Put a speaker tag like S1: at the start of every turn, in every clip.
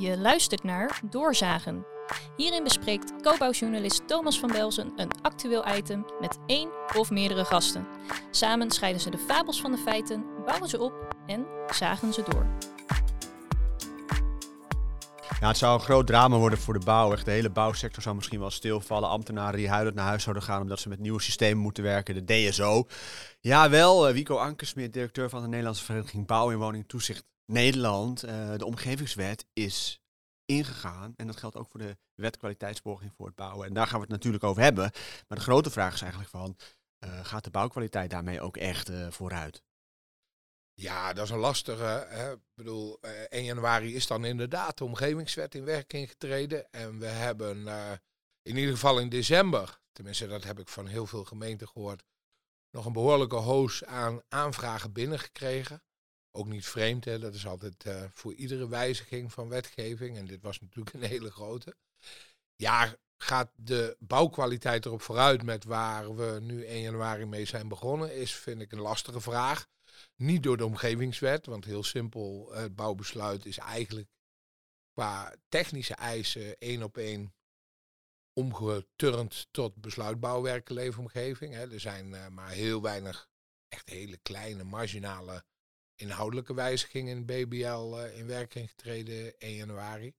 S1: Je luistert naar Doorzagen. Hierin bespreekt co-bouwjournalist Thomas van Belzen een actueel item met één of meerdere gasten. Samen scheiden ze de fabels van de feiten, bouwen ze op en zagen ze door.
S2: Ja, het zou een groot drama worden voor de bouw. Echt, de hele bouwsector zou misschien wel stilvallen. Ambtenaren die huilend naar huis zouden gaan omdat ze met nieuwe systemen moeten werken. De DSO. Jawel, uh, Wico Ankersmit, directeur van de Nederlandse Vereniging Bouw en Woning Toezicht Nederland. Uh, de omgevingswet is ingegaan. En dat geldt ook voor de wet kwaliteitsborging voor het bouwen. En daar gaan we het natuurlijk over hebben. Maar de grote vraag is eigenlijk van, uh, gaat de bouwkwaliteit daarmee ook echt vooruit?
S3: Ja, dat is een lastige. Hè. Ik bedoel, uh, 1 januari is dan inderdaad de omgevingswet in werking getreden. En we hebben in ieder geval in december, tenminste dat heb ik van heel veel gemeenten gehoord, nog een behoorlijke hoos aan aanvragen binnengekregen. Ook niet vreemd, hè. dat is altijd uh, voor iedere wijziging van wetgeving. En dit was natuurlijk een hele grote. Ja, gaat de bouwkwaliteit erop vooruit met waar we nu 1 januari mee zijn begonnen, is vind ik een lastige vraag. Niet door de omgevingswet, want heel simpel, het bouwbesluit is eigenlijk qua technische eisen één op één omgeturnd tot besluitbouwwerken leefomgeving. Hè. Er zijn uh, maar heel weinig echt hele kleine, marginale inhoudelijke wijzigingen in BBL uh, in werking getreden 1 januari.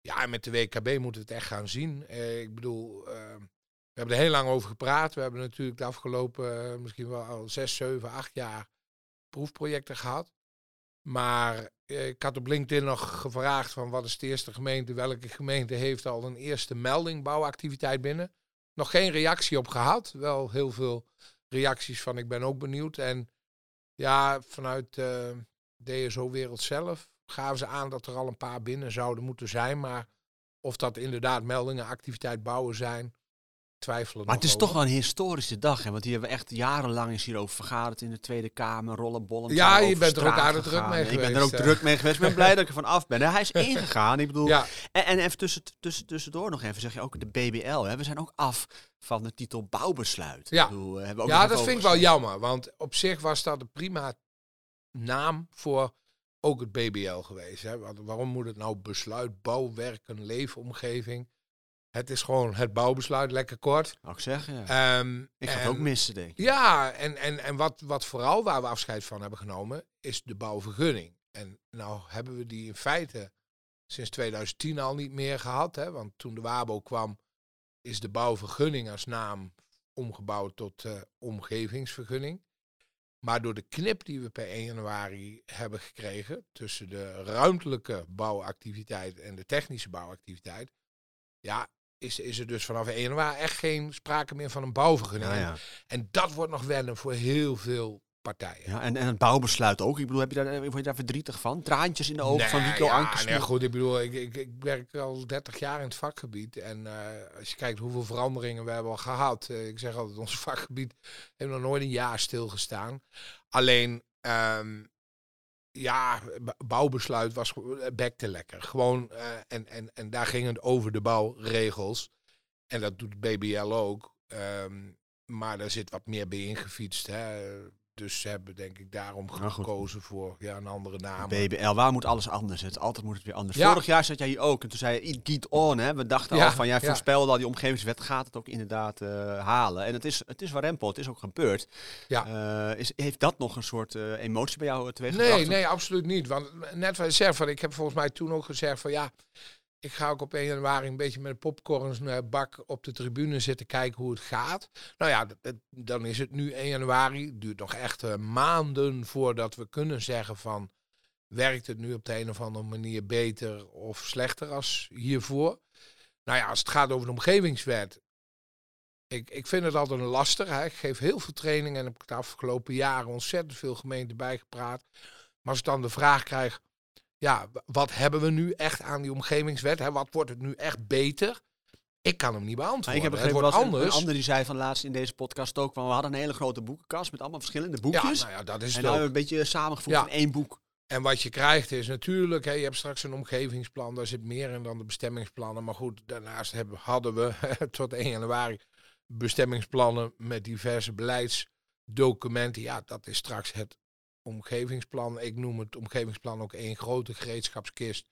S3: Ja, en met de WKB moeten we het echt gaan zien. Uh, ik bedoel, we hebben er heel lang over gepraat. We hebben natuurlijk de afgelopen misschien wel al 6, 7, 8 jaar proefprojecten gehad. Maar eh, ik had op LinkedIn nog gevraagd van wat is de eerste gemeente, welke gemeente heeft al een eerste melding bouwactiviteit binnen. Nog geen reactie op gehad, wel heel veel reacties van ik ben ook benieuwd. En ja, vanuit uh, DSO-wereld zelf gaven ze aan dat er al een paar binnen zouden moeten zijn. Maar of dat inderdaad meldingen activiteit bouwen zijn, twijfelen.
S2: Maar het is toch wel een historische dag, hè? Want hier hebben we echt jarenlang is hierover vergaderd in de Tweede Kamer, rollen, bollen.
S3: Ja, je bent er ook aardig druk mee geweest.
S2: Ik ben er ook druk mee geweest. Ik ben blij dat ik er van af ben. Hij is ingegaan. Ik bedoel, ja. en, en even tussen, tussen, tussendoor nog even zeg je ook de BBL. Hè? We zijn ook af van de titel bouwbesluit.
S3: Ja,
S2: bedoel,
S3: hebben ook ja dat vind ik wel jammer. Want op zich was dat een prima naam voor ook het BBL geweest. Hè? Waarom moet het nou besluit, bouwwerken, leefomgeving? Het is gewoon het bouwbesluit, lekker kort.
S2: Mag ik zeggen, ja.
S3: Um,
S2: ik ga het ook missen, denk ik.
S3: Ja, en, en, en wat, wat vooral waar we afscheid van hebben genomen, is de bouwvergunning. En nou hebben we die in feite sinds 2010 al niet meer gehad. Hè? Want toen de WABO kwam, is de bouwvergunning als naam omgebouwd tot uh, omgevingsvergunning. Maar door de knip die we per 1 januari hebben gekregen tussen de ruimtelijke bouwactiviteit en de technische bouwactiviteit, ja, is, is er dus vanaf 1 januari echt geen sprake meer van een bouwvergunning. Ja, ja. En dat wordt nog wennen voor heel veel partijen.
S2: Ja, en, en het bouwbesluit ook. Ik bedoel, heb je daar, word je daar verdrietig van? Traantjes in de ogen van Wico ja, Ankers?
S3: Nee, goed, ik bedoel, ik, ik, ik, werk al 30 jaar in het vakgebied. En uh, als je kijkt hoeveel veranderingen we hebben al gehad. Uh, ik zeg altijd, ons vakgebied heeft nog nooit een jaar stilgestaan. Alleen, um, ja, bouwbesluit was bekte lekker. Gewoon, uh, en, en, en daar ging het over de bouwregels. En dat doet BBL ook. Um, maar daar zit wat meer bij ingefietst. Hè. Dus ze hebben denk ik daarom nou, gekozen voor ja, een andere naam.
S2: BBL, waar moet alles anders? Het, altijd moet het weer anders. Ja. Vorig jaar zat jij hier ook en toen zei je, get on. Hè? We dachten ja, al van, jij ja. voorspelde al, die omgevingswet gaat het ook inderdaad uh, halen. En het is, het is warempel, het is ook gebeurd. Ja. Uh, is, heeft dat nog een soort uh, emotie bij jou teweeggebracht?
S3: Nee, nee, absoluut niet. Want net wat ik zeg, van, ik heb volgens mij toen ook gezegd van ja... Ik ga ook op 1 januari een beetje met een popcornsbak op de tribune zitten kijken hoe het gaat. Nou ja, dan is het nu 1 januari. Het duurt nog echt uh, maanden voordat we kunnen zeggen van... werkt het nu op de een of andere manier beter of slechter als hiervoor? Nou ja, als het gaat over de omgevingswet... Ik, ik vind het altijd een lastig. Ik geef heel veel trainingen en heb ik de afgelopen jaren ontzettend veel gemeenten bijgepraat. Maar als ik dan de vraag krijg ja, wat hebben we nu echt aan die omgevingswet? Hè? Wat wordt het nu echt beter? Ik kan hem niet beantwoorden.
S2: ik heb begrepen wat anders. Een, ander die zei van laatst in deze podcast ook, van we hadden een hele grote boekenkast met allemaal verschillende boekjes.
S3: Ja, nou ja, dat is
S2: en dan een beetje samengevoegd ja. in één boek.
S3: En wat je krijgt is natuurlijk, hè, je hebt straks een omgevingsplan, daar zit meer in dan de bestemmingsplannen. Maar goed, daarnaast hebben, hadden we tot 1 januari bestemmingsplannen met diverse beleidsdocumenten. Ja, dat is straks het omgevingsplan. Ik noem het omgevingsplan ook één grote gereedschapskist.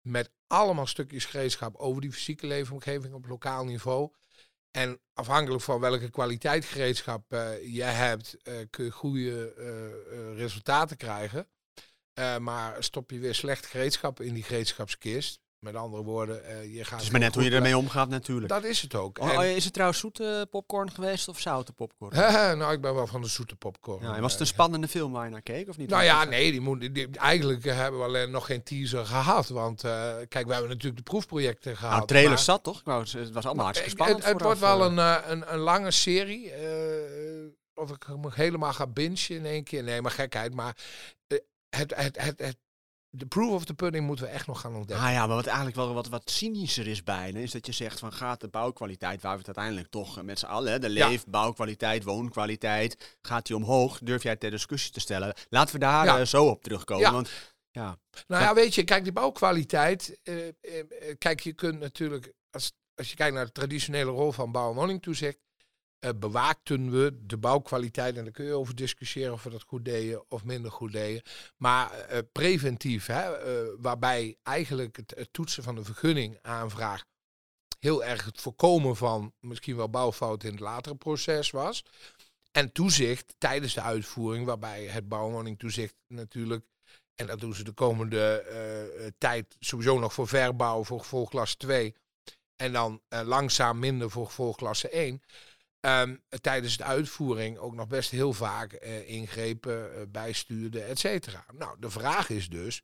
S3: met allemaal stukjes gereedschap over die fysieke leefomgeving op lokaal niveau. En afhankelijk van welke kwaliteit gereedschap uh, je hebt, uh, kun je goede uh, resultaten krijgen. maar stop je weer slecht gereedschap in die gereedschapskist, met andere woorden, uh, je gaat.
S2: Het is maar net hoe je ermee omgaat, natuurlijk.
S3: Dat is het ook.
S2: Oh, en... Is het trouwens zoete popcorn geweest of zoute popcorn?
S3: nou, ik ben wel van de zoete popcorn.
S2: Ja, was het een spannende film waar je naar keek of niet?
S3: Nou ja, nee, die moet, die, eigenlijk hebben we alleen nog geen teaser gehad. Want uh, kijk, we hebben natuurlijk de proefprojecten gehad.
S2: Nou, trailer zat toch? Nou, het was allemaal hartstikke spannend.
S3: Het, het wordt wel een, uh, een, een, lange serie. of ik hem helemaal ga bingen in één keer. Nee, maar gekheid. Maar het, het, het, het de proof of the pudding moeten we echt nog gaan ontdekken.
S2: Ah ja, maar wat eigenlijk wel wat, wat cynischer is bijna, is dat je zegt van gaat de bouwkwaliteit, waar we het uiteindelijk toch met z'n allen, de leef, bouwkwaliteit, woonkwaliteit, gaat die omhoog? Durf jij ter discussie te stellen? Laten we daar ja. uh, zo op terugkomen. Ja. Want,
S3: ja. Nou ja, weet je, kijk, die bouwkwaliteit, uh, uh, kijk, je kunt natuurlijk, als, als je kijkt naar de traditionele rol van bouw- en woningtoezicht, uh, bewaakten we de bouwkwaliteit. En daar kun je over discussiëren of we dat goed deden of minder goed deden. Maar uh, preventief, hè, uh, waarbij eigenlijk het, toetsen van de vergunning aanvraag heel erg het voorkomen van misschien wel bouwfouten in het latere proces was. En toezicht tijdens de uitvoering, waarbij het bouwwoningtoezicht natuurlijk, en dat doen ze de komende tijd sowieso nog voor verbouw voor gevolgklasse 2. En dan langzaam minder voor gevolgklasse 1 Um, tijdens de uitvoering ook nog best heel vaak uh, ingrepen, uh, bijstuurde, et cetera. Nou, de vraag is dus,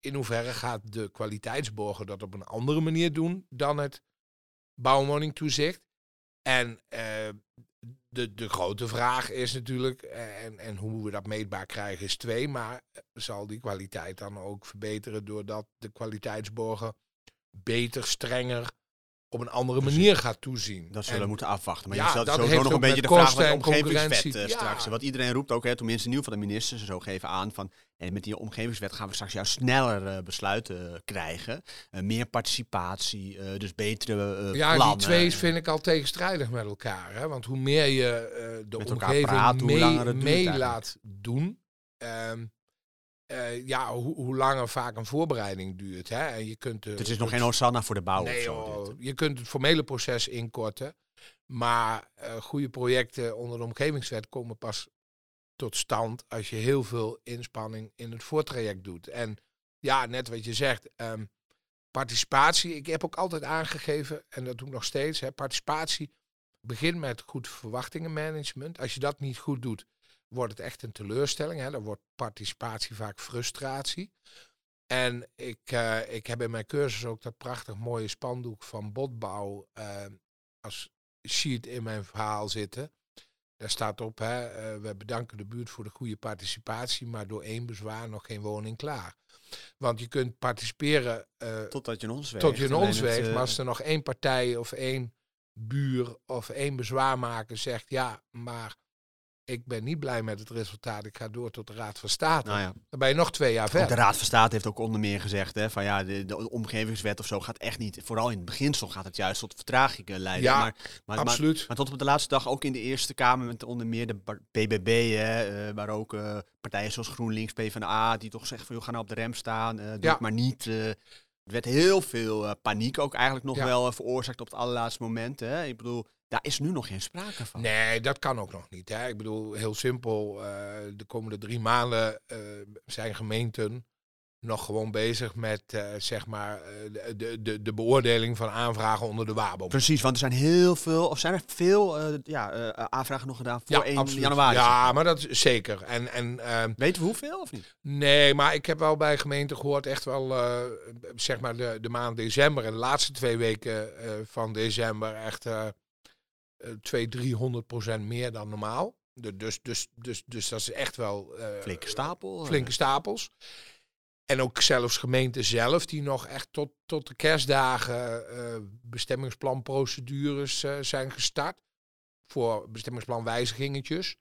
S3: in hoeverre gaat de kwaliteitsborger dat op een andere manier doen dan het bouwwoningtoezicht? En uh, de, de grote vraag is natuurlijk, en, en hoe we dat meetbaar krijgen is twee, maar zal die kwaliteit dan ook verbeteren doordat de kwaliteitsborger beter, strenger op een andere manier gaat toezien.
S2: Dat zullen we moeten afwachten. Maar ja, je stelt sowieso nog een beetje de vraag van de omgevingswet uh, straks. Wat iedereen roept ook, hè, tenminste nieuw van de ministers, zo geven aan van en met die omgevingswet gaan we straks juist sneller uh, besluiten uh, krijgen. meer participatie, dus betere
S3: Ja,
S2: plannen.
S3: die twee vind ik al tegenstrijdig met elkaar. Hè? Want hoe meer je de met omgeving praten, mee, mee laat doen, um, uh, ja, hoe, hoe langer vaak een voorbereiding duurt. Hè? En je kunt,
S2: uh, het is nog geen Hosanna voor de bouw.
S3: Nee,
S2: zo,
S3: je kunt het formele proces inkorten. Maar uh, goede projecten onder de omgevingswet komen pas tot stand als je heel veel inspanning in het voortraject doet. En ja, net wat je zegt, um, participatie. Ik heb ook altijd aangegeven, en dat doe ik nog steeds, hè, participatie begint met goed verwachtingenmanagement. Als je dat niet goed doet, wordt het echt een teleurstelling. Hè? Dan wordt participatie vaak frustratie. En ik, uh, ik heb in mijn cursus ook dat prachtig mooie spandoek van Botbouw uh, als sheet in mijn verhaal zitten. Daar staat op, hè, uh, we bedanken de buurt voor de goede participatie, maar door één bezwaar nog geen woning klaar. Want je kunt participeren
S2: totdat je in ons.
S3: Tot je in ons weegt, maar als er nog één partij of één buur of één bezwaarmaker zegt, ja, maar ik ben niet blij met het resultaat. Ik ga door tot de Raad van State. Nou ja. Dan ben je nog twee jaar verder.
S2: De Raad van State heeft ook onder meer gezegd, hè, van ja, de, de, omgevingswet of zo gaat echt niet. Vooral in het beginsel gaat het juist tot vertragingen leiden.
S3: Ja, maar, maar, absoluut.
S2: Maar, maar, tot op de laatste dag ook in de Eerste Kamer met onder meer de BBB, hè, uh, waar ook uh, partijen zoals GroenLinks, PvdA, die toch zeggen van, joh, ga nou op de rem staan, uh, doe ja. maar niet. er werd heel veel paniek ook eigenlijk nog wel veroorzaakt op het allerlaatste moment. Hè. Ik bedoel, daar is nu nog geen sprake van.
S3: Nee, dat kan ook nog niet. Hè. Ik bedoel, heel simpel. Uh, de komende drie maanden uh, zijn gemeenten nog gewoon bezig met uh, zeg maar de, de, de beoordeling van aanvragen onder de WABO.
S2: Precies, want er zijn heel veel, of zijn er veel ja, aanvragen nog gedaan voor
S3: ja,
S2: 1
S3: absoluut.
S2: januari?
S3: Ja, maar dat is zeker. En, en, ehm,
S2: Weten we hoeveel of niet?
S3: Nee, maar ik heb wel bij gemeenten gehoord, echt wel zeg maar de, de maand december en de laatste twee weken van december echt 200, 300 procent meer dan normaal. Dus, dus, dus, dus dat is echt wel... Uh,
S2: flinke stapel.
S3: Flinke stapels. En ook zelfs gemeenten zelf die nog echt tot, tot de kerstdagen uh, bestemmingsplanprocedures uh, zijn gestart. Voor bestemmingsplanwijzigingetjes.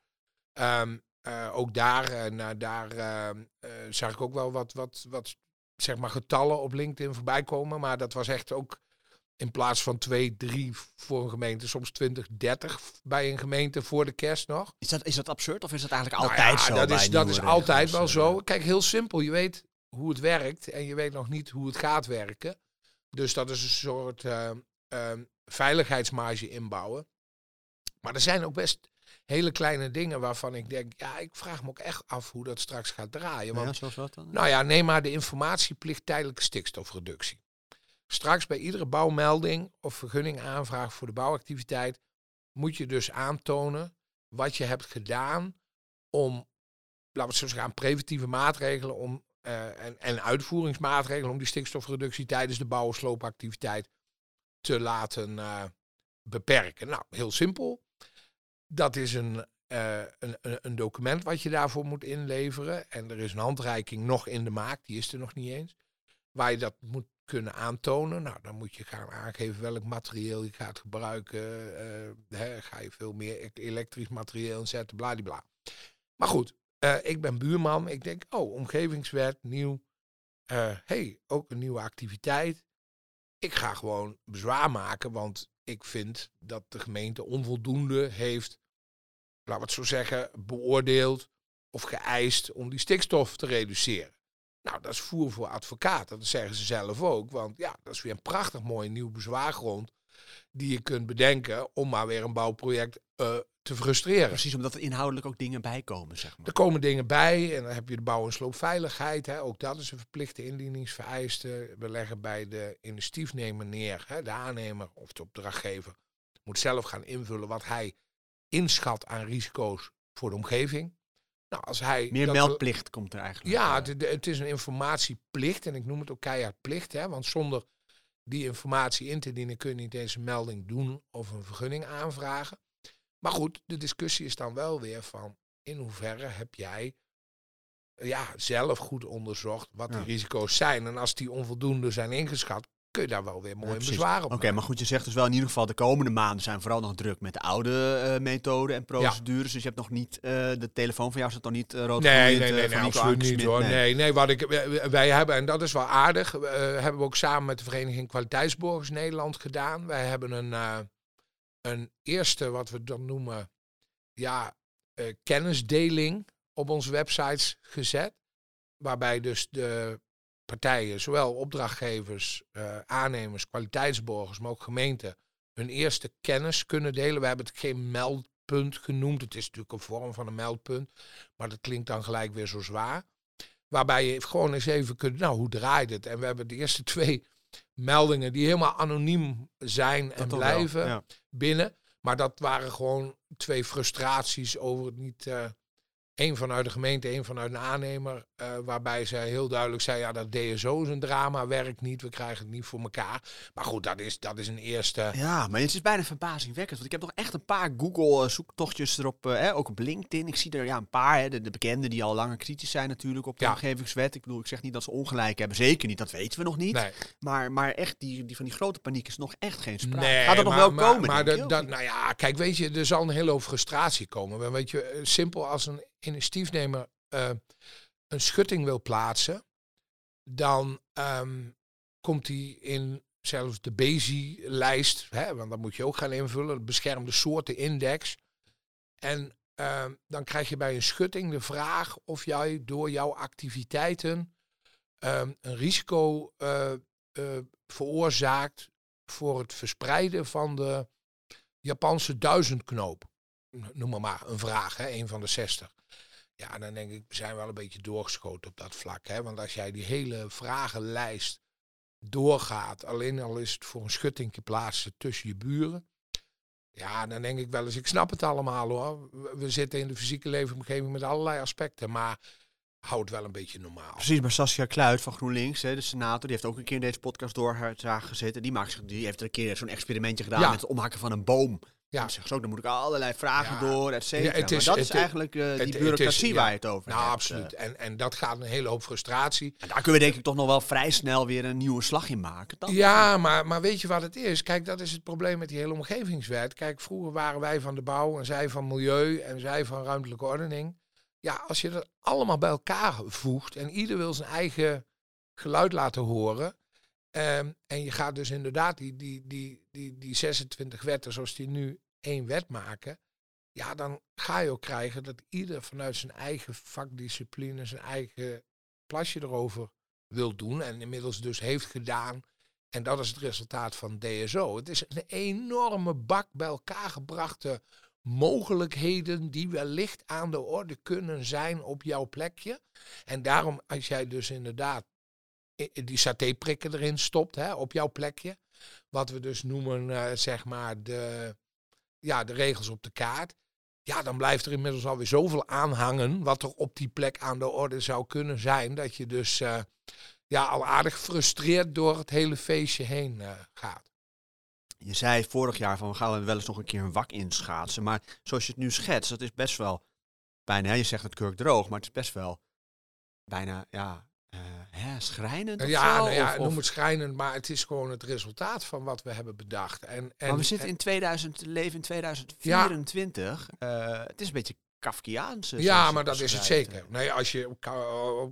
S3: Um, ook daar, daar ehm, zag ik ook wel wat, wat, wat zeg maar getallen op LinkedIn voorbij komen. Maar dat was echt ook in plaats van twee, drie voor een gemeente, soms 20, 30 bij een gemeente voor de kerst nog.
S2: Is dat, is dat absurd of is dat eigenlijk altijd nou ja,
S3: zo? Dat is, dat is altijd wel zo. Kijk, heel simpel. Je weet hoe het werkt en je weet nog niet hoe het gaat werken. Dus dat is een soort uh, veiligheidsmarge inbouwen. Maar er zijn ook best hele kleine dingen waarvan ik denk, ja, ik vraag me ook echt af hoe dat straks gaat draaien. Want,
S2: ja, zoals wat dan?
S3: Nou ja, neem maar de informatieplicht tijdelijke stikstofreductie. Straks bij iedere bouwmelding of vergunningaanvraag voor de bouwactiviteit moet je dus aantonen wat je hebt gedaan om, laten we het zo zeggen, preventieve maatregelen om, uh, en, en uitvoeringsmaatregelen om die stikstofreductie tijdens de bouw- of sloopactiviteit te laten uh, beperken. Nou, heel simpel. Dat is een, uh, een, een document wat je daarvoor moet inleveren. En er is een handreiking nog in de maak, die is er nog niet eens. Waar je dat moet kunnen aantonen. Nou, dan moet je gaan aangeven welk materieel je gaat gebruiken. Uh, hè, ga je veel meer e-, elektrisch materieel inzetten, bladibla. Maar goed, uh, ik ben buurman. Ik denk, oh, omgevingswet, nieuw. Uh, hey, ook een nieuwe activiteit. Ik ga gewoon bezwaar maken, want ik vind dat de gemeente onvoldoende heeft, laten we het zo zeggen, beoordeeld of geëist om die stikstof te reduceren. Nou, dat is voer voor advocaten. Dat zeggen ze zelf ook. Want ja, dat is weer een prachtig mooi nieuw bezwaargrond. Die je kunt bedenken om maar weer een bouwproject uh, te frustreren.
S2: Precies, omdat er inhoudelijk ook dingen bij komen, zeg maar.
S3: Er komen dingen bij en dan heb je de bouw- en sloopveiligheid. Hè. Ook dat is een verplichte indieningsvereiste. We leggen bij de initiatiefnemer neer, hè, de aannemer of de opdrachtgever. Moet zelf gaan invullen wat hij inschat aan risico's voor de omgeving. Nou, als hij
S2: Meer meldplicht komt er eigenlijk.
S3: Ja, het, het, is een informatieplicht en ik noem het ook keihard plicht. Hè, want zonder die informatie in te dienen kun je niet eens een melding doen of een vergunning aanvragen. Maar goed, de discussie is dan wel weer van in hoeverre heb jij ja, zelf goed onderzocht wat ja. die risico's zijn. En als die onvoldoende zijn ingeschat, kun je daar wel weer mooi ja, bezwaar op
S2: Oké, okay, maar goed, je zegt dus wel in ieder geval de komende maanden zijn vooral nog druk met de oude uh, methoden en procedures. Ja. Dus je hebt nog niet, uh, de telefoon van jou staat nog niet uh, rood
S3: Nee, nee, nee, nee absoluut niet hoor. Nee. nee, nee, wat ik, wij hebben, en dat is wel aardig, hebben we ook samen met de Vereniging Kwaliteitsborgers Nederland gedaan. Wij hebben een, een eerste, wat we dan noemen, ja, kennisdeling op onze websites gezet. Waarbij dus de partijen, zowel opdrachtgevers, uh, aannemers, kwaliteitsborgers, maar ook gemeenten, hun eerste kennis kunnen delen. We hebben het geen meldpunt genoemd. Het is natuurlijk een vorm van een meldpunt, maar dat klinkt dan gelijk weer zo zwaar. Waarbij je gewoon eens even kunt, nou, hoe draait het? En we hebben de eerste twee meldingen die helemaal anoniem zijn en dat blijven wel, ja. binnen. Maar dat waren gewoon twee frustraties over het niet uh, Eén vanuit de gemeente, één vanuit een aannemer. Uh, waarbij zij heel duidelijk zei, ja, dat DSO is een drama, werkt niet, we krijgen het niet voor elkaar. Maar goed, dat is, dat is een eerste...
S2: Ja, maar het is bijna verbazingwekkend. Want ik heb nog echt een paar Google-zoektochtjes erop, uh, ook op LinkedIn. Ik zie er ja, een paar, hè, de, de bekenden die al langer kritisch zijn natuurlijk op de ja. omgevingswet. Ik bedoel, ik zeg niet dat ze ongelijk hebben, zeker niet, dat weten we nog niet. Nee. Maar, maar echt, die, die van die grote paniek is nog echt geen sprake. Nee, Gaat er nog wel
S3: maar,
S2: komen?
S3: Maar de, dat, nou ja, kijk, weet je, er zal een hele hoop frustratie komen. Weet je, simpel als een initiatiefnemer uh, een schutting wil plaatsen, dan um, komt hij in zelfs de BESI-lijst, want dat moet je ook gaan invullen, de beschermde soortenindex. En uh, dan krijg je bij een schutting de vraag of jij door jouw activiteiten uh, een risico uh, veroorzaakt voor het verspreiden van de Japanse duizendknoop. Noem maar een vraag, hè, een van de 60. Ja, dan denk ik, we zijn wel een beetje doorgeschoten op dat vlak. Hè? Want als jij die hele vragenlijst doorgaat, alleen al is het voor een schuttingje plaatsen tussen je buren. Ja, dan denk ik wel eens, ik snap het allemaal hoor. We zitten in de fysieke leefomgeving met allerlei aspecten, maar houd het wel een beetje normaal.
S2: Precies, maar Saskia Kluit van GroenLinks, hè, de senator, die heeft ook een keer in deze podcast doorgezagen gezeten. Die, maakt, die heeft er een keer zo'n experimentje gedaan ja. met het omhakken van een boom. Ja. Ze ook, dan moet ik allerlei vragen ja. door, et cetera. Ja, het is, maar dat het, is eigenlijk uh, die het, bureaucratie is, waar je het over
S3: nou,
S2: hebt.
S3: absoluut. En, en dat gaat een hele hoop frustratie.
S2: En daar kunnen we denk ik toch nog wel vrij snel weer een nieuwe slag in maken.
S3: Dan ja, maar, maar weet je wat het is? Kijk, dat is het probleem met die hele omgevingswet. Kijk, vroeger waren wij van de bouw en zij van milieu en zij van ruimtelijke ordening. Ja, als je dat allemaal bij elkaar voegt en ieder wil zijn eigen geluid laten horen... Um, en je gaat dus inderdaad die, die, die, die, die 26 wetten zoals die nu één wet maken. Ja, dan ga je ook krijgen dat ieder vanuit zijn eigen vakdiscipline zijn eigen plasje erover wil doen en inmiddels dus heeft gedaan. En dat is het resultaat van DSO. Het is een enorme bak bij elkaar gebrachte mogelijkheden die wellicht aan de orde kunnen zijn op jouw plekje. En daarom, als jij dus inderdaad die satéprikken erin stopt hè, op jouw plekje, wat we dus noemen, uh, zeg maar, de, ja, de regels op de kaart. Ja, dan blijft er inmiddels alweer zoveel aanhangen wat er op die plek aan de orde zou kunnen zijn. Dat je dus uh, ja, al aardig gefrustreerd door het hele feestje heen uh, gaat.
S2: Je zei vorig jaar van we gaan wel eens nog een keer een wak inschaatsen. Maar zoals je het nu schetst, dat is best wel bijna, je zegt het kurk droog, maar het is best wel bijna, ja, hè, schrijnend
S3: Ja,
S2: zo,
S3: nou ja
S2: of-
S3: noem het schrijnend, maar het is gewoon het resultaat van wat we hebben bedacht. En, en,
S2: maar we zitten
S3: en-
S2: in 2000, leven in 2024. Eh, het is een beetje Kafkiaans. zoals
S3: Ja, maar dat is het zeker. Nee, als je,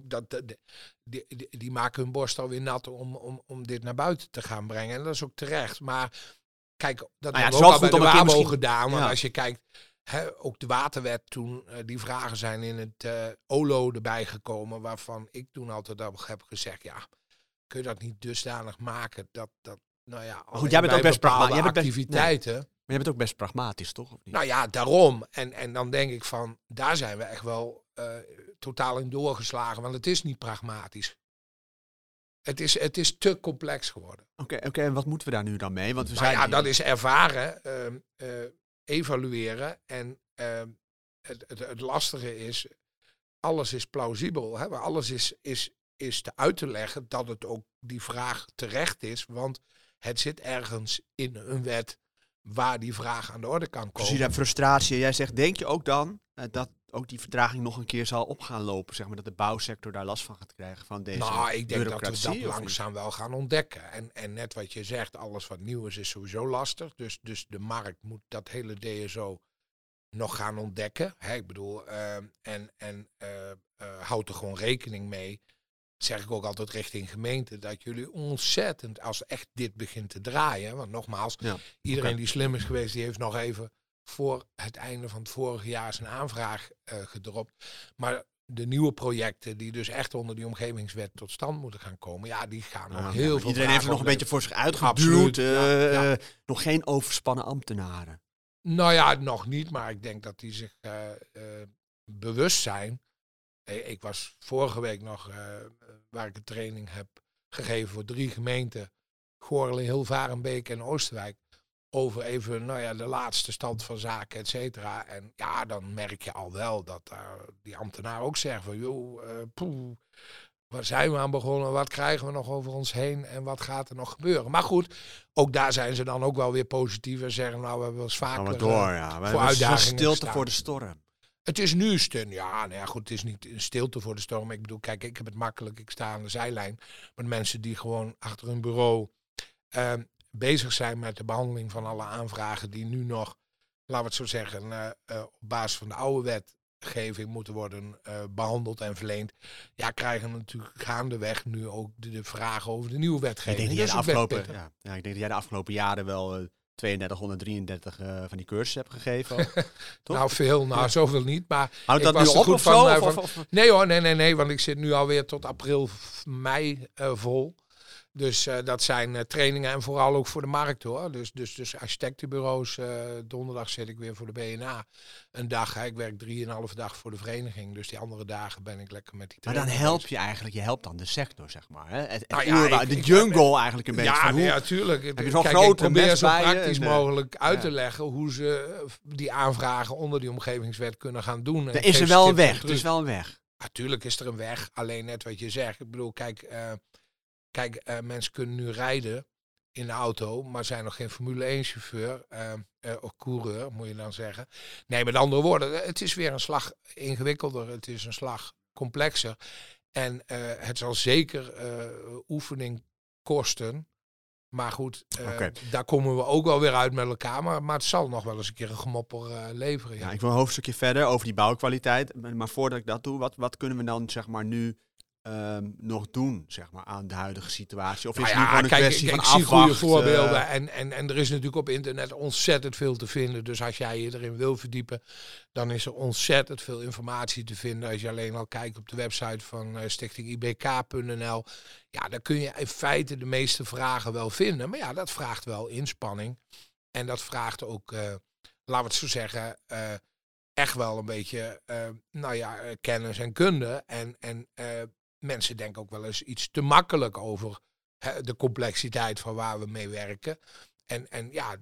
S3: dat, die, die, die maken hun borst alweer nat om, om, om dit naar buiten te gaan brengen. En dat is ook terecht. Maar kijk, dat
S2: ja, het
S3: hebben we
S2: wel
S3: ook al bij de WABO
S2: misschien-
S3: gedaan.
S2: Ja.
S3: als je kijkt, ook de waterwet toen, eh, die vragen zijn in het eh, OLO erbij gekomen. Waarvan ik toen altijd al heb gezegd, ja, kun je dat niet dusdanig maken dat, dat nou ja,
S2: goed, jij bent ook best
S3: bij
S2: pragma-
S3: bepaalde
S2: jij bent best-
S3: activiteiten.
S2: Maar je bent ook best pragmatisch, toch? Of niet?
S3: Nou ja, daarom. En, en dan denk ik van, daar zijn we echt wel eh, totaal in doorgeslagen. Want het is niet pragmatisch. Het is, het is te complex geworden.
S2: Oké, oké, en wat moeten we daar nu dan mee? Want we
S3: Nou
S2: zijn
S3: ja, dat is ervaren, ehm, eh, evalueren. En ehm, het, het, het lastige is, alles is plausibel. Hè? Maar alles is, is, is te uit te leggen dat het ook die vraag terecht is. Want het zit ergens in een wet waar die vraag aan de orde kan komen.
S2: Precies, en frustratie. Jij zegt, denk je ook dan eh, dat ook die vertraging nog een keer zal op gaan lopen? Zeg maar dat de bouwsector daar last van gaat krijgen van deze
S3: Nou, ik denk dat we dat langzaam wel gaan ontdekken. En, en net wat je zegt, alles wat nieuw is, is sowieso lastig. Dus, dus de markt moet dat hele DSO nog gaan ontdekken. Hè, ik bedoel, ehm, en, en eh, houd er gewoon rekening mee. Zeg ik ook altijd richting gemeente, dat jullie ontzettend, als echt dit begint te draaien. Want nogmaals,
S2: Ja,
S3: iedereen die slim is geweest, die heeft nog even voor het einde van het vorige jaar zijn aanvraag eh, gedropt. Maar de nieuwe projecten die dus echt onder die omgevingswet tot stand moeten gaan komen, ja, die gaan nog
S2: Ja,
S3: heel veel
S2: Iedereen heeft er nog een beetje voor zich uitgeduwd. Eh, nog geen overspannen ambtenaren.
S3: Nou ja, nog niet, maar ik denk dat die zich eh, bewust zijn. Eh, Ik was vorige week nog, eh, waar ik een training heb gegeven voor drie gemeenten, Goorlen, Hilvarenbeek en Oosterwijk, over even nou ja, de laatste stand van zaken, et cetera. En ja, dan merk je al wel dat daar die ambtenaar ook zegt van, joh, eh, poeh, waar zijn we aan begonnen? Wat krijgen we nog over ons heen? En wat gaat er nog gebeuren? Maar goed, ook daar zijn ze dan ook wel weer positief en zeggen, nou, we hebben wel eens vaker...
S2: door,
S3: eh,
S2: ja.
S3: Voor uitdagingen
S2: stilte
S3: gestaan.
S2: voor de storm.
S3: Het is nu stil. Ja, nou ja, goed, het is niet een stilte voor de storm. Ik bedoel, kijk, ik heb het makkelijk. Ik sta aan de zijlijn. Maar mensen die gewoon achter hun bureau ehm, bezig zijn met de behandeling van alle aanvragen die nu nog, laten we het zo zeggen, eh, eh, op basis van de oude wetgeving moeten worden eh, behandeld en verleend. Ja, krijgen natuurlijk gaandeweg nu ook de, de vragen over de nieuwe
S2: Ik
S3: wetgeving.
S2: denk, dat jij de afgelopen, ja, ja, ik denk dat jij de afgelopen jaren wel eh 3233 eh, van die cursussen hebt gegeven. Toch?
S3: Nou, veel, nou, zoveel niet. Maar
S2: Houdt dat nu op
S3: goed
S2: of
S3: van,
S2: zo?
S3: eh,
S2: Of-
S3: van-
S2: of- of-
S3: Nee hoor, nee, nee, nee, want ik zit nu alweer tot april, mei eh, vol. Dus eh, dat zijn eh, trainingen en vooral ook voor de markt hoor. Dus, dus, dus architectenbureaus, eh, donderdag zit ik weer voor de BNA. Een dag, hè, ik werk drieënhalve dag voor de vereniging. Dus die andere dagen ben ik lekker met die
S2: Maar dan help je eigenlijk, je helpt dan de sector, zeg maar. Hè? Het, het
S3: Nou ja, ik-
S2: de
S3: ik-
S2: jungle eigenlijk een beetje.
S3: Ja,
S2: van hoe-
S3: natuurlijk.
S2: je zo'n
S3: Kijk, ik probeer zo praktisch
S2: en,
S3: mogelijk uit
S2: ja.
S3: te leggen hoe ze die aanvragen onder die omgevingswet kunnen gaan doen.
S2: Er is er wel een weg. Er is wel een weg.
S3: Natuurlijk is er een weg, alleen net wat je zegt. Ik bedoel, kijk, kijk eh, mensen kunnen nu rijden in de auto, maar zijn nog geen Formule 1 chauffeur eh, eh, of coureur, moet je dan zeggen. Nee, met andere woorden, eh, het is weer een slag ingewikkelder, het is een slag complexer. En het zal zeker oefening kosten. Maar goed, eh,
S2: Oké.
S3: daar komen we ook wel weer uit met elkaar. Maar, maar het zal nog wel eens een keer een gemopper leveren. Ja.
S2: Ja, ik wil een hoofdstukje verder over die bouwkwaliteit. Maar maar voordat ik dat doe, wat, wat kunnen we dan zeg maar nu ehm, nog doen, zeg maar, aan de huidige situatie? Of is
S3: Nou
S2: het nu gewoon een
S3: kijk,
S2: kwestie
S3: ik,
S2: van
S3: ik zie goede voorbeelden. En, en, en er is natuurlijk op internet ontzettend veel te vinden. Dus als jij je erin wil verdiepen, dan is er ontzettend veel informatie te vinden. Als je alleen al kijkt op de website van eh, stichting IBK.nl. Ja, dan kun je in feite de meeste vragen wel vinden. Maar ja, dat vraagt wel inspanning. En dat vraagt ook, eh, laten we het zo zeggen, eh, echt wel een beetje, eh, nou ja, eh, kennis en kunde. En, en eh, mensen denken ook wel eens iets te makkelijk over hè, de complexiteit van waar we mee werken. En, en ja,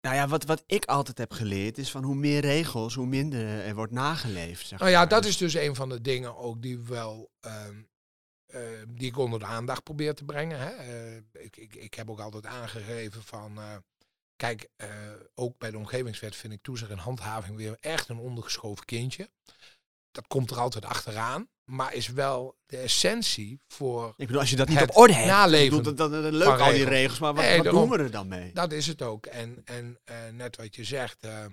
S2: Nou ja, wat, wat ik altijd heb geleerd is van hoe meer regels, hoe minder er wordt nageleefd. Zeg
S3: nou ja,
S2: maar.
S3: dat is dus een van de dingen ook die wel. ehm, eh, die ik onder de aandacht probeer te brengen. Hè. Eh, ik, ik, ik heb ook altijd aangegeven van. eh, kijk, eh, ook bij de omgevingswet vind ik toezicht en handhaving weer echt een ondergeschoven kindje. Dat komt er altijd achteraan. Maar is wel de essentie voor
S2: Ik bedoel, als je dat niet op orde hebt,
S3: naleven
S2: ik bedoel, dat, dat, leuk al die
S3: regels.
S2: maar wat,
S3: Nee,
S2: wat
S3: daarom.
S2: doen we er dan mee?
S3: Dat is het ook. En, en eh, net wat je zegt, eh,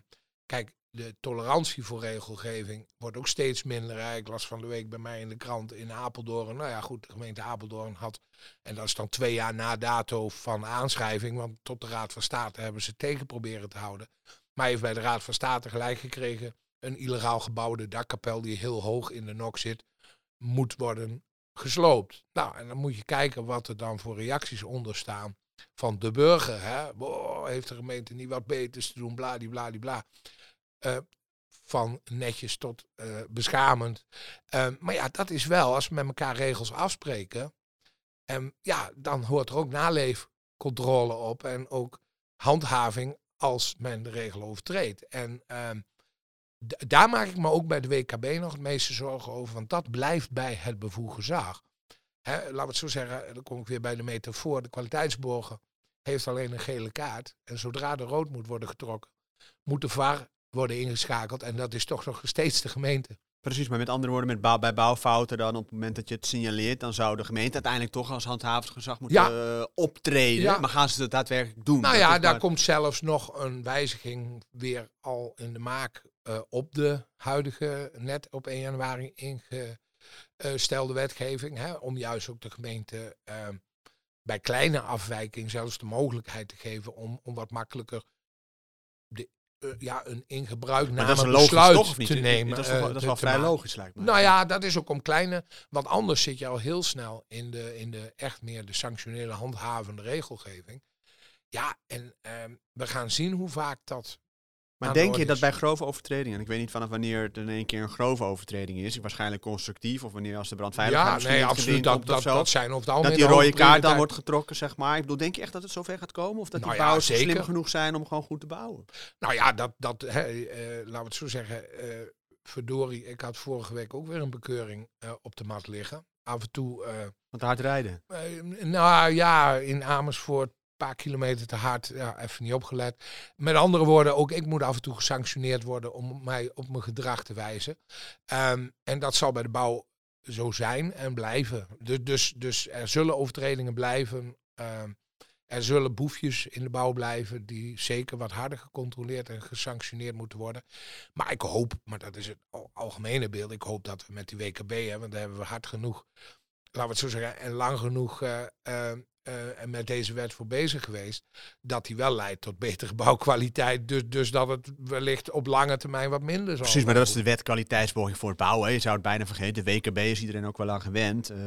S3: kijk, de tolerantie voor regelgeving wordt ook steeds minder. Ik las van de week bij mij in de krant in Apeldoorn. Nou ja, goed, de gemeente Apeldoorn had, en dat is dan twee jaar na dato van aanschrijving, want tot de Raad van State hebben ze tegen proberen te houden. Maar heeft bij de Raad van State gelijk gekregen, een illegaal gebouwde dakkapel die heel hoog in de nok zit, moet worden gesloopt. Nou, en dan moet je kijken wat er dan voor reacties onder staan van de burger. Hè? Heeft de gemeente niet wat beters te doen, bladibladibla. Eh van netjes tot eh, beschamend. Eh, maar ja, dat is wel, als we met elkaar regels afspreken. En ja, dan hoort er ook naleefcontrole op. En ook handhaving als men de regel overtreedt. En ehm, daar maak ik me ook bij de WKB nog het meeste zorgen over. Want dat blijft bij het bevoegd gezag. Laten we het zo zeggen, dan kom ik weer bij de metafoor. De kwaliteitsborger heeft alleen een gele kaart. En zodra de rood moet worden getrokken, moet de VAR worden ingeschakeld. En dat is toch nog steeds de gemeente.
S2: Precies, maar met andere woorden, met bouw, bij bouwfouten dan op het moment dat je het signaleert, dan zou de gemeente uiteindelijk toch als handhavend gezag moeten eh, optreden.
S3: Ja.
S2: Maar gaan ze het daadwerkelijk doen?
S3: Nou
S2: Dat
S3: ja, daar
S2: maar-
S3: komt zelfs nog een wijziging weer al in de maak eh, op de huidige, net op 1 januari ingestelde wetgeving. Hè, om juist ook de gemeente eh, bij kleine afwijking zelfs de mogelijkheid te geven om, om wat makkelijker de, eh, ja, een in gebruik namen besluit
S2: toch, niet?
S3: te nemen.
S2: Dat is, toch wel-
S3: eh,
S2: dat is wel vrij
S3: maken.
S2: logisch, lijkt me.
S3: Nou ja, dat is ook om kleine. Want anders zit je al heel snel in de, in de echt meer de sanctionele handhavende regelgeving. Ja, en ehm, we gaan zien hoe vaak dat.
S2: Maar denk je dat bij grove overtredingen, en ik weet niet vanaf wanneer het in één keer een grove overtreding is, waarschijnlijk constructief, of wanneer als de brandveiligheid
S3: Ja, nee, absoluut. Dat,
S2: of
S3: dat,
S2: zo,
S3: dat zijn algemeen.
S2: dat die
S3: de
S2: rode kaart dan wordt getrokken, zeg maar. Ik bedoel, denk je echt dat het zover gaat komen? Of dat
S3: Nou
S2: die bouwers slim genoeg zijn om gewoon goed te bouwen?
S3: Nou ja, dat, dat hè, eh, laten we het zo zeggen. eh verdorie, ik had vorige week ook weer een bekeuring eh, op de mat liggen. Af en toe.
S2: Want hard rijden.
S3: Nou ja, in Amersfoort paar kilometer te hard, ja, even niet opgelet. Met andere woorden, ook ik moet af en toe gesanctioneerd worden om mij op mijn gedrag te wijzen. Ehm, en dat zal bij de bouw zo zijn en blijven. Dus, dus, dus er zullen overtredingen blijven. Ehm, er zullen boefjes in de bouw blijven die zeker wat harder gecontroleerd en gesanctioneerd moeten worden. Maar ik hoop, maar dat is het al- algemene beeld, ik hoop dat we met die WKB, hè, want daar hebben we hard genoeg laten we het zo zeggen, en lang genoeg eh, eh, eh, en met deze wet voor bezig geweest, dat die wel leidt tot betere bouwkwaliteit. Dus, dus dat het wellicht op lange termijn wat minder zal
S2: Precies, maar dat is de wet kwaliteitsborging voor het bouwen. hè. Je zou het bijna vergeten. De WKB is iedereen ook wel aan gewend. Eh,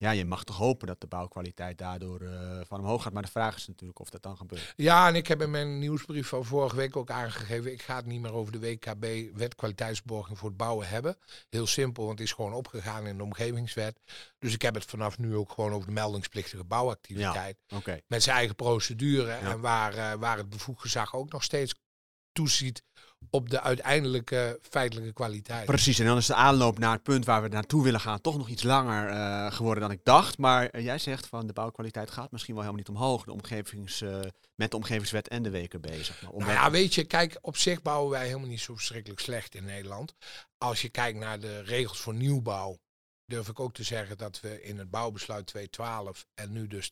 S2: ja, je mag toch hopen dat de bouwkwaliteit daardoor eh, van omhoog gaat. Maar de vraag is natuurlijk of dat dan gebeurt.
S3: Ja, en ik heb in mijn nieuwsbrief van vorige week ook aangegeven, ik ga het niet meer over de WKB, wet kwaliteitsborging voor het bouwen hebben. Heel simpel, want het is gewoon opgegaan in de omgevingswet. Dus ik heb het vanaf nu ook gewoon over de meldingsplichtige bouwactiviteit.
S2: Oké.
S3: met zijn eigen procedure.
S2: Ja.
S3: En waar, eh, waar het bevoegd gezag ook nog steeds toeziet op de uiteindelijke feitelijke kwaliteit.
S2: Precies, en dan is de aanloop naar het punt waar we naartoe willen gaan toch nog iets langer eh, geworden dan ik dacht. Maar eh, jij zegt van de bouwkwaliteit gaat misschien wel helemaal niet omhoog. De omgevings, eh, met de omgevingswet en de WKB, zeg maar.
S3: Nou ja, weet je, kijk, op zich bouwen wij helemaal niet zo verschrikkelijk slecht in Nederland. Als je kijkt naar de regels voor nieuwbouw, durf ik ook te zeggen dat we in het bouwbesluit 212 en nu dus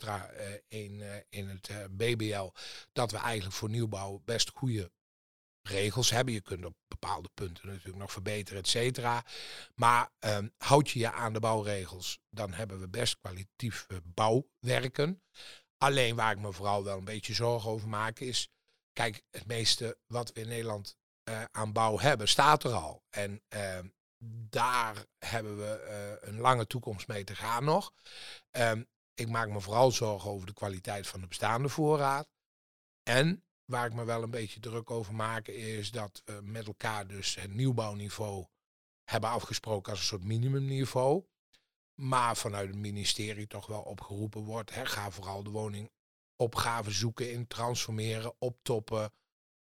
S3: in, in het BBL, dat we eigenlijk voor nieuwbouw best goede regels hebben. Je kunt op bepaalde punten natuurlijk nog verbeteren, et cetera. Maar ehm, houd je je aan de bouwregels, dan hebben we best kwalitatief bouwwerken. Alleen waar ik me vooral wel een beetje zorgen over maak is, kijk, het meeste wat we in Nederland eh, aan bouw hebben, staat er al. En ehm, daar hebben we eh, een lange toekomst mee te gaan nog. Ehm, ik maak me vooral zorgen over de kwaliteit van de bestaande voorraad. En waar ik me wel een beetje druk over maak, is dat we met elkaar dus het nieuwbouwniveau hebben afgesproken als een soort minimumniveau. Maar vanuit het ministerie toch wel opgeroepen wordt. Hè, ga vooral de woningopgave zoeken in transformeren, optoppen,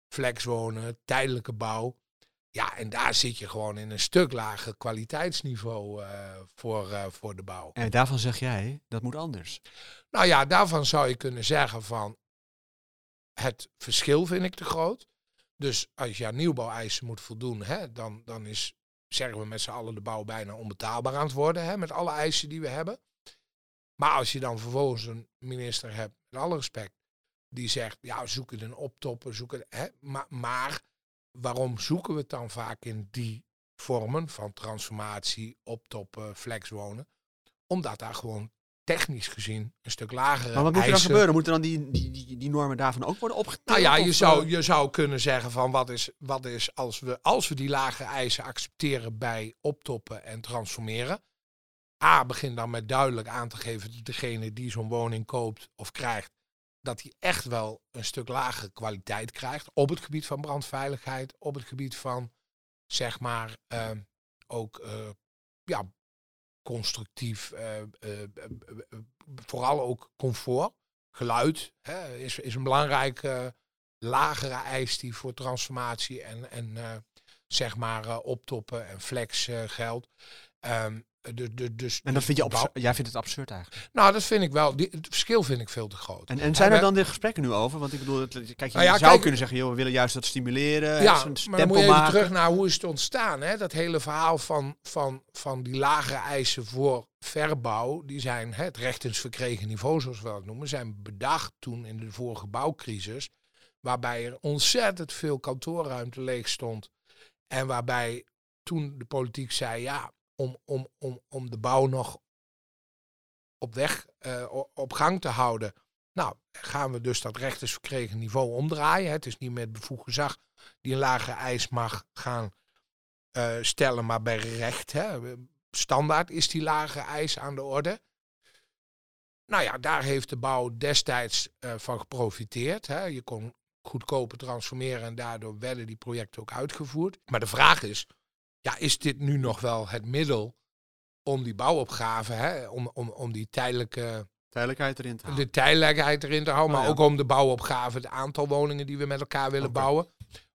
S3: flexwonen, tijdelijke bouw. Ja, en daar zit je gewoon in een stuk lager kwaliteitsniveau uh, voor, uh, voor de bouw.
S2: En daarvan zeg jij, dat moet anders.
S3: Nou ja, daarvan zou je kunnen zeggen van het verschil vind ik te groot. Dus als je aan nieuwbouweisen moet voldoen, hè, dan, dan is, zeggen we met z'n allen, de bouw bijna onbetaalbaar aan het worden. Hè, met alle eisen die we hebben. Maar als je dan vervolgens een minister hebt, met alle respect, die zegt, ja, zoek het een optoppen, zoek het, hè, maar, maar waarom zoeken we het dan vaak in die vormen van transformatie, optoppen, flexwonen? Omdat daar gewoon technisch gezien een stuk lager.
S2: Maar wat moet er dan gebeuren? Moeten dan die, die, die, die normen daarvan ook worden opgetild?
S3: Nou ja, je zou, eh? je zou kunnen zeggen van wat is, wat is als, we, als we die lage eisen accepteren bij optoppen en transformeren. A, begin dan met duidelijk aan te geven dat degene die zo'n woning koopt of krijgt, dat hij echt wel een stuk lagere kwaliteit krijgt op het gebied van brandveiligheid, op het gebied van zeg maar uh, ook uh, ja, constructief, uh, vooral ook comfort. Geluid hè, is, is een belangrijke lagere eis die voor transformatie en, en zeg maar optoppen en flex geldt. Um,
S2: de, de, dus, en dat vind je absurd, jij vindt het absurd eigenlijk?
S3: Nou, dat vind ik wel. Die, het verschil vind ik veel te groot.
S2: En, en zijn er dan de gesprekken nu over? Want ik bedoel, kijk, je nou zou kunnen zeggen, joh, we willen juist dat stimuleren.
S3: Ja, maar dan moet je even terug naar hoe is het ontstaan. Hè? Dat hele verhaal van, van, van die lagere eisen voor verbouw, die zijn hè, het rechtens verkregen niveau, zoals we dat noemen, zijn bedacht toen in de vorige bouwcrisis. Waarbij er ontzettend veel kantoorruimte leeg stond. En waarbij toen de politiek zei, ja, om, om, om, om de bouw nog op weg, uh, op gang te houden. Nou, gaan we dus dat rechters verkregen niveau omdraaien. Het is niet het bevoegd gezag die een lagere eis mag gaan uh, stellen, maar bij recht. Hè. Standaard is die lagere eis aan de orde. Nou ja, daar heeft de bouw destijds uh, van geprofiteerd. Hè. Je kon goedkoper transformeren en daardoor werden die projecten ook uitgevoerd. Maar de vraag is, ja, is dit nu nog wel het middel om die bouwopgave, hè, om, om, om die tijdelijke...
S2: Tijdelijkheid erin te houden.
S3: De tijdelijkheid erin te houden, maar oh ook om de bouwopgave, het aantal woningen die we met elkaar willen bouwen,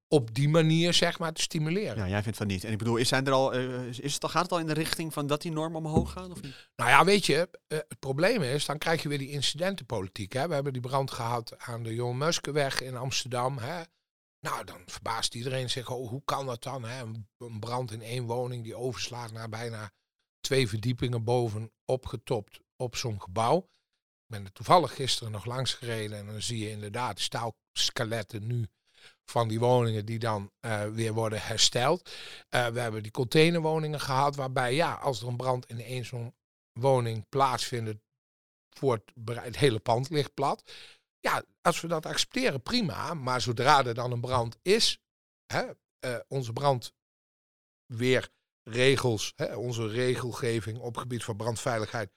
S3: op die manier zeg maar te stimuleren.
S2: Ja, jij vindt van niet. En ik bedoel, is, zijn er al, uh, is het al, gaat het al in de richting van dat die normen omhoog gaan of niet?
S3: Nou ja, weet je, uh, het probleem is, dan krijg je weer die incidentenpolitiek. Hè. We hebben die brand gehad aan de Johan Muskenweg in Amsterdam. Hè. Nou, dan verbaast iedereen zich, oh, hoe kan dat dan? Hè? Een brand in één woning die overslaat naar bijna twee verdiepingen boven opgetopt op zo'n gebouw. Ik ben er toevallig gisteren nog langs gereden en dan zie je inderdaad de staalskeletten nu van die woningen die dan uh, weer worden hersteld. Uh, we hebben die containerwoningen gehad waarbij ja, als er een brand in één zo'n woning plaatsvindt, wordt het hele pand ligt plat. Ja, als we dat accepteren, prima. Maar zodra er dan een brand is, hè, uh, onze brandweerregels, hè, onze regelgeving op het gebied van brandveiligheid,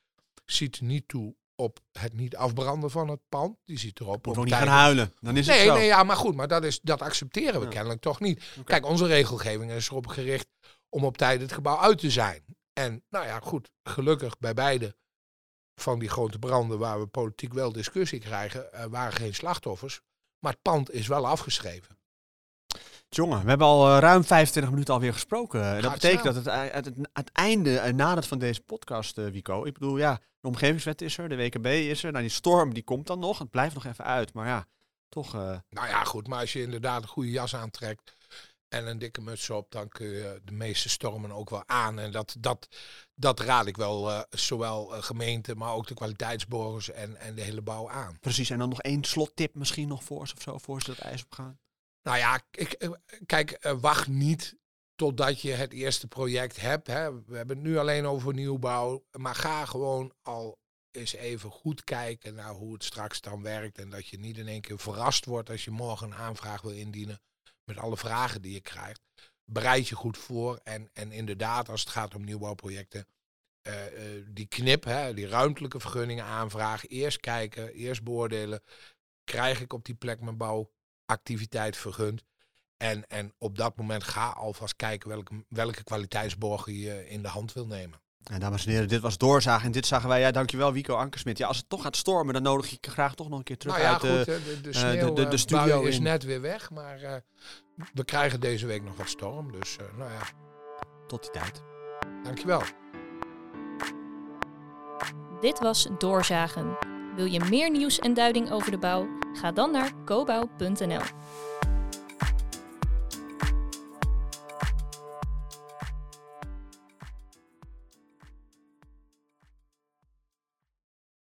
S3: ziet niet toe op het niet afbranden van het pand. Die ziet erop.
S2: Moet ook niet gaan huilen. Dan is
S3: nee,
S2: het zo.
S3: Nee, ja, maar goed, maar dat, is, dat accepteren we kennelijk toch niet. Kijk, onze regelgeving is erop gericht om op tijd het gebouw uit te zijn. En nou ja, goed, gelukkig bij beide van die grote branden waar we politiek wel discussie krijgen, uh, waren geen slachtoffers. Maar het pand is wel afgeschreven.
S2: Jongen, we hebben al uh, ruim 25 minuten alweer gesproken. dat betekent dat het, het, het, het einde en nadat van deze podcast, uh, Wico. Ik bedoel, ja, de omgevingswet is er, de WKB is er. Nou, die storm die komt dan nog. Het blijft nog even uit, maar ja, toch...
S3: Nou ja, goed, maar als je inderdaad een goede jas aantrekt en een dikke muts op, dan kun je de meeste stormen ook wel aan. En dat, dat, dat raad ik wel uh, zowel uh, gemeente, maar ook de kwaliteitsborgers en, en de hele bouw aan.
S2: Precies, en dan nog één slottip misschien nog voor ze of zo, voor ze dat ijs op gaan.
S3: Nou ja, ik, eh, kijk, eh, wacht niet totdat je het eerste project hebt. Hè. We hebben het nu alleen over nieuwbouw. Maar ga gewoon al eens even goed kijken naar hoe het straks dan werkt. En dat je niet in één keer verrast wordt als je morgen een aanvraag wil indienen. Met alle vragen die je krijgt. Bereid je goed voor. En, en inderdaad, als het gaat om nieuwbouwprojecten. Uh, die knip, hè, die ruimtelijke vergunningen aanvraag. Eerst kijken, eerst beoordelen. Krijg ik op die plek mijn bouwactiviteit vergund? En, en op dat moment ga alvast kijken welke, welke kwaliteitsborgen je in de hand wil nemen.
S2: En dames en heren, dit was Doorzagen en dit zagen wij. Ja, dankjewel Wico Ankersmit. Ja, als het toch gaat stormen, dan nodig ik graag toch nog een keer terug
S3: nou ja,
S2: uit
S3: goed, de, de, de, de, de studio. is net weer weg, maar uh, we krijgen deze week nog wat storm. Dus uh, nou ja.
S2: Tot die tijd.
S3: Dankjewel.
S1: Dit was Doorzagen. Wil je meer nieuws en duiding over de bouw? Ga dan naar cobouw.nl.